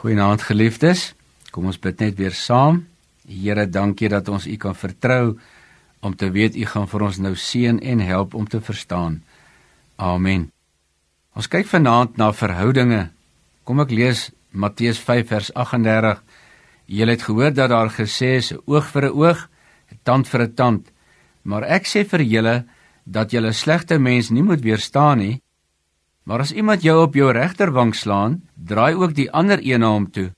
Goeienaand geliefdes. Kom ons bid net weer saam. Here, dankie dat ons U kan vertrou om te weet U gaan vir ons nou seën en help om te verstaan. Amen. Ons kyk vanaand na verhoudinge. Kom ek lees Matteus 5 vers 38. Julle het gehoor dat daar gesê is 'n oog vir 'n oog, 'n tand vir 'n tand. Maar ek sê vir julle dat julle slegte mens nie moet weerstaan nie. Maar as iemand jou op jou regterwang slaan, draai ook die ander een na hom toe.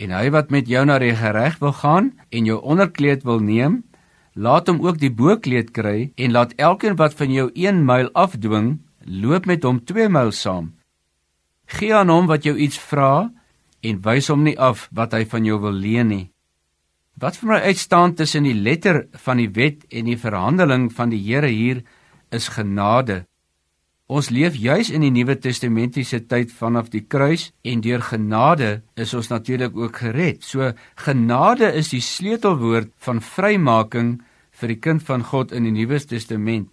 En hy wat met jou na die reg wil gaan en jou onderkleed wil neem, laat hom ook die bokleed kry en laat elkeen wat van jou 1 myl afdwing, loop met hom 2 myl saam. Gee aan hom wat jou iets vra en wys hom nie af wat hy van jou wil leen nie. Wat vir my uitstaan tussen die letter van die wet en die verhandeling van die Here hier is genade. Ons leef juis in die Nuwe Testamentiese tyd vanaf die kruis en deur genade is ons natuurlik ook gered. So genade is die sleutelwoord van vrymaking vir die kind van God in die Nuwe Testament.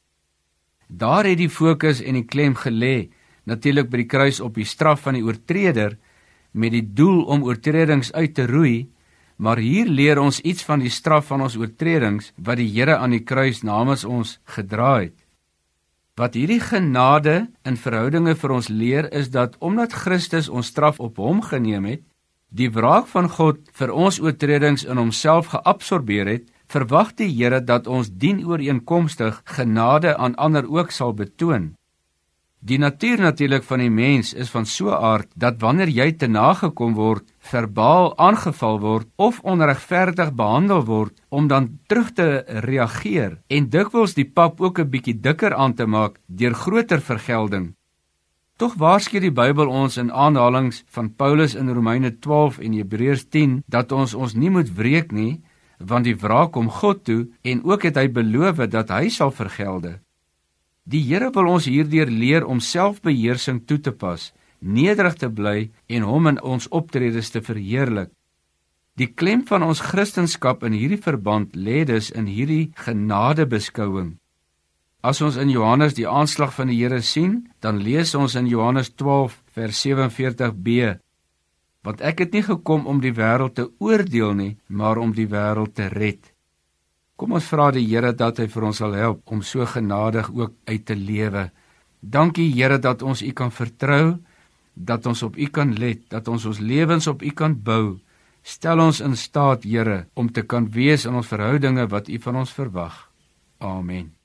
Daar het die fokus en die klem gelê natuurlik by die kruis op die straf van die oortreder met die doel om oortredings uit te roei, maar hier leer ons iets van die straf van ons oortredings wat die Here aan die kruis namens ons gedra het. Wat hierdie genade in verhoudinge vir ons leer is dat omdat Christus ons straf op hom geneem het, die wraak van God vir ons oortredings in homself geabsorbeer het, verwag die Here dat ons dienooreenkomstig genade aan ander ook sal betoon. Die natuur natuurlik van die mens is van so 'n aard dat wanneer jy te nagekom word, verbaal aangeval word of onregverdig behandel word om dan terug te reageer en dikwels die pap ook 'n bietjie dikker aan te maak deur groter vergelding. Tog waarsku die Bybel ons in aanhalinge van Paulus in Romeine 12 en Hebreërs 10 dat ons ons nie moet wreek nie, want die wraak kom God toe en ook het hy beloof dat hy sal vergelde. Die Here wil ons hierdeur leer om selfbeheersing toe te pas, nederig te bly en hom in ons optredes te verheerlik. Die klem van ons Christendom in hierdie verband lê dus in hierdie genadebeskouing. As ons in Johannes die aanslag van die Here sien, dan lees ons in Johannes 12 vers 47b: Want ek het nie gekom om die wêreld te oordeel nie, maar om die wêreld te red. Kom ons vra die Here dat hy vir ons sal help om so genadig ook uit te lewe. Dankie Here dat ons U kan vertrou, dat ons op U kan let, dat ons ons lewens op U kan bou. Stel ons in staat, Here, om te kan wees in ons verhoudinge wat U van ons verwag. Amen.